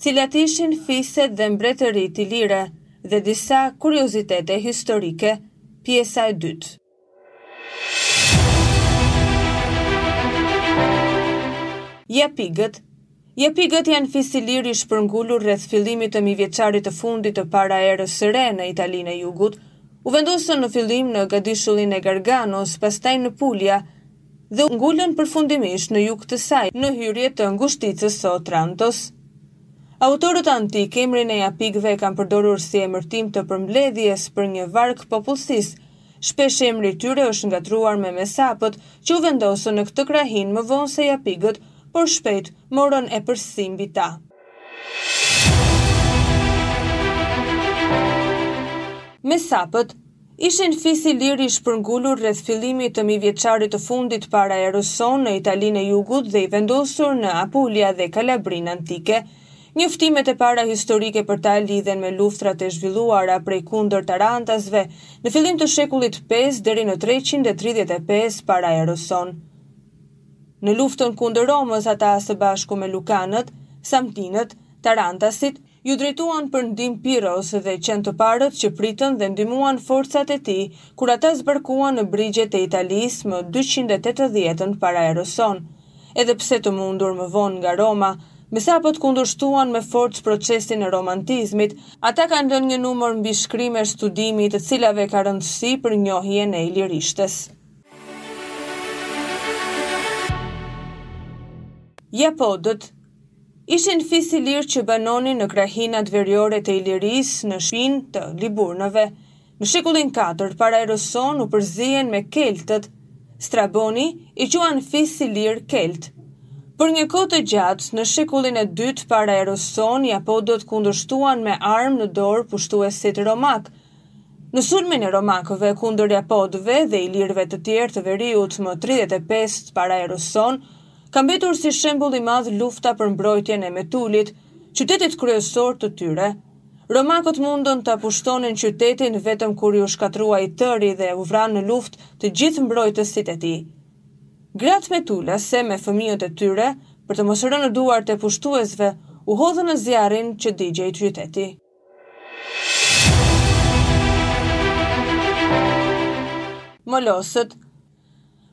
Cilat ishin fiset dhe mbretëritë ilire dhe disa kuriozitete historike, pjesa e dytë. Japigët, Japigët janë fis ilir i shpërngulur rreth fillimit të mijëvjeçarit të fundit të para erës së re në Italinë e Jugut. U vendosën në fillim në gadishullin e Garganos, pastaj në Puglia dhe u ngulën përfundimisht në jug të saj, në hyrje të ngushticës së Otrantos. Autorët antikë emrin e Japigëve e kanë përdorur si emërtim të përmbledhjes për një varg popullsish Shpesh emri i tyre është ngatërruar me mesapët, që u vendosën në këtë krahinë më vonë se japigët, por shpejt morën epërsi mbi ta. Mesapët ishin fis ilir i shpërngulur rreth fillimit të mijëvjeçarit të fundit para erës sonë në Italinë e Jugut dhe i vendosur në Apulia dhe Kalabrinë antike. Njoftimet e para historike për ta lidhen me luftrat e zhvilluara prej kundër tarantasve në fillim të shekullit pestë deri në treqind e tridhjetë e pesë para erës sonë. Në luftën kundër Romës ata së bashku me lukanët, samtinët, tarantasit, iu drejtuan për ndihmë Pirros dhe qenë të parët që pritën dhe ndihmuan forcat e tij kur ata zbarkuan në brigjet e Italisë më dyqind e tetëdhjetë para erës sonë. edhe pse të mundur më vonë nga Roma, mesapët kundërshtuan me forcë procesin e romantizmit, ata kanë lënë një numër mbishkrimesh studimi i të cilave ka rëndësi për njohjen e ilirishtes. Japodët Ishin fis ilir që banonin në krahinat veriore të Ilirisë, në shpinë të Liburnëve. Në shekullin katërt para erës sonë u përzien me keltët. Straboni i quan fis ilir kelt. Për një kohë të gjatë, në shekullin e dytë para erës sonë, japodët kundërshtuan me armë në dorë pushtuesit romakë. Në sulmin e romakëve kundër japodëve dhe ilirëve të tjerë të veriut më 35 para erës sonë, ka mbetur si shembull i madh lufta për mbrojtjen e Metulit, qytetit kryesor të tyre. Romakët mundën ta pushtonin qytetin vetëm kur ai u shkatërrua i tëri dhe u vranë në luftë të gjithë mbrojtësit e tij. Gratë metulase me fëmijët e tyre, për të mos rënë në duart e pushtuesve, u hodhën në zjarrin që digjte qytetin. Molosët,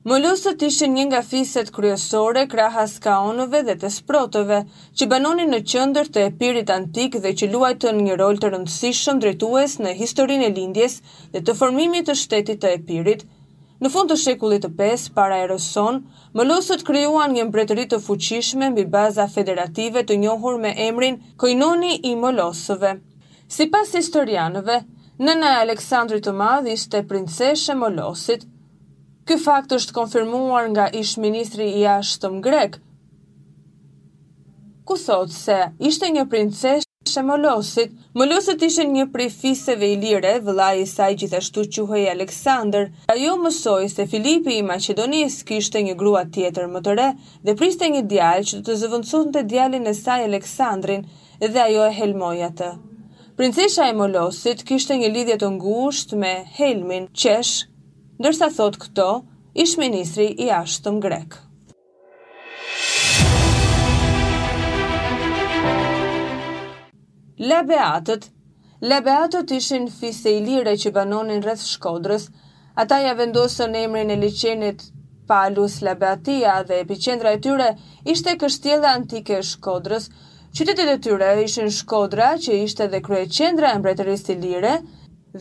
Molosët ishin një nga fiset kryesore krahas kaonëve dhe tesprotëve, që banonin në qendër të Epirit antik dhe që luajtën një rol të rëndësishëm drejtues në historinë e lindjes dhe të formimit të shtetit të Epirit. Në fund të shekullit të pestë para erës sonë, molosët krijuan një mbretëri të fuqishme mbi baza federative të njohur me emrin Koinoni i Molosëve. Sipas historianëve, nëna e Aleksandrit të Madh ishte princeshë e Molosit. Ky fakt është konfirmuar nga ish-ministri i Jashtëm grek, ku thotë se ishte një princeshë e Molosit. Molosët ishin një prej fiseve ilire, vëllai i saj gjithashtu quhej Aleksandër. Ajo mësoi se Filipi i Maqedonisë kishte një grua tjetër më të re dhe priste një djalë që do të zëvendësonte djalin e saj Aleksandrin. dhe ajo e helmoi atë. Princesha e Molosit kishte një lidhje të ngushtë me helmin, qesh, ndërsa thotë këto, ish-ministri i Jashtëm grek. Labeatët, Labeatët ishin fise ilire që banonin rreth Shkodrës. Ata ia vendosën emrin e liqenit Palus Labeatia dhe epiqendra e tyre ishte kështjella antike e Shkodrës. Qytetet e tyre ishin Shkodra, që ishte dhe kryeqendra e mbretërisë ilire,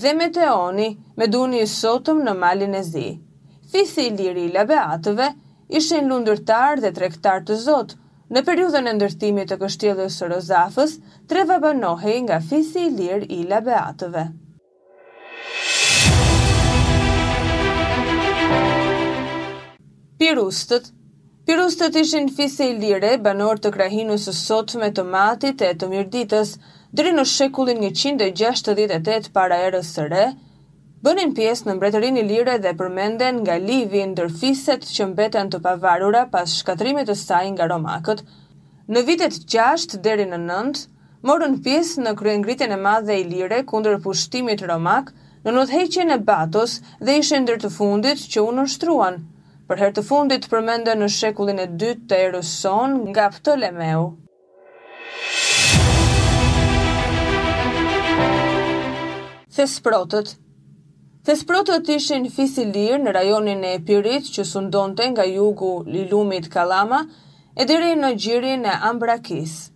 dhe Meteoni, Meduni i sotëm në Malin e Zi. Fisi ilir i Labeatëve ishin lundërtarë dhe tregtarë të zotë. Në periudhën e ndërtimit të kështjellës së Rozafës, treva banohej nga fisi ilir i Labeatëve. Pirustët Pirustët ishin fise ilire, banorë të krahinës së sotme të Matit e të Mirditës. Deri në shekullin njëqind e gjashtëdhjetë e tetë para erës së re, Bënin pjesë në Mbretërinë Ilire dhe përmenden nga Livi ndër fiset që mbeten të pavarura pas shkatërrimit të saj nga romakët. Në vitet gjashtë deri në nëntë, morën pjesë në kryengritjen e madhe ilire kundër pushtimit romak nën udhëheqjen e Batos dhe ishin ndër të fundit që u nënshtruan. Për herë të fundit përmenden në shekullin e dytë të erës sonë nga Ptolemeu. Thesprotët Thesprotët ishin fis ilir në rajonin e Epirit që sundonte nga jugu i lumit Kalama e deri në gjirin e Ambrakisë.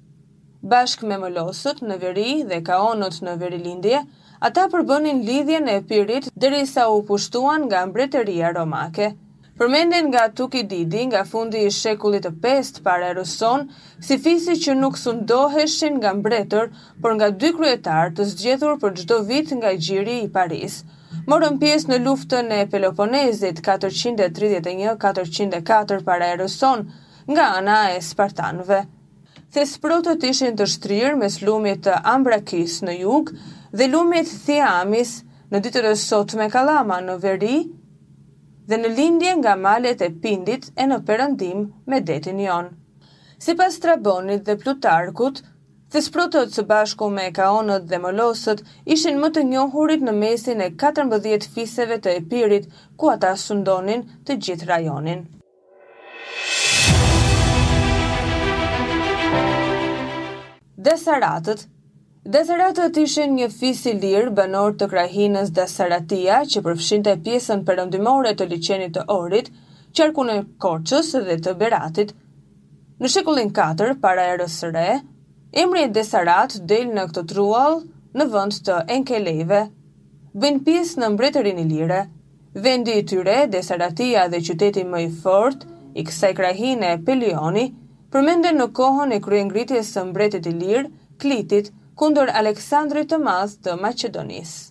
Bashkë me Molosët në veri dhe Kaonët në verilindje, ata përbënin lidhjen e Epirit derisa u pushtuan nga mbretëria romake. Përmenden nga Tukididi nga fundi i shekullit të pestë para erës sonë, si fisi që nuk sundoheshin nga mbretër, por nga dy kryetarë të zgjedhur për çdo vit nga gjiri i parisë. Morën pjesë në luftën e Peloponezit, katërqind e tridhjetë e një katërqind e katër para erës sonë, nga ana e spartanëve. Thesprotët ishin të shtrirë mes lumit të Ambrakisë në jug dhe lumit Thiamis në ditët e sotme Kalama në veri, dhe në lindje nga malet e Pindit e në perëndim me detin Jon. Sipas Strabonit dhe Plutarkut, Thesprotët së bashku me Kaonët dhe Molosët ishin më të njohurit në mesin e katërmbëdhjetë fiseve të Epirit ku ata sundonin të gjithë rajonin. Desaratët Desaratët ishin një fis ilir banorë të krahinës Desaratia që përfshinte pjesën perëndimore të liqenit të Ohrit, qarkun e Korçës dhe të Beratit. Në shekullin 4 para erës së re, emri desarat del në këtë truall në vend të Enkelejve. Bënin pjesë në mbretërinë ilire. Vendi i tyre, Desaratia dhe qyteti më i fortë i kësaj krahine, Pelioni, përmenden në kohën e kryengritjes së mbretit ilir, Klitit, kundër Aleksandrit të Madh të Maqedonisë.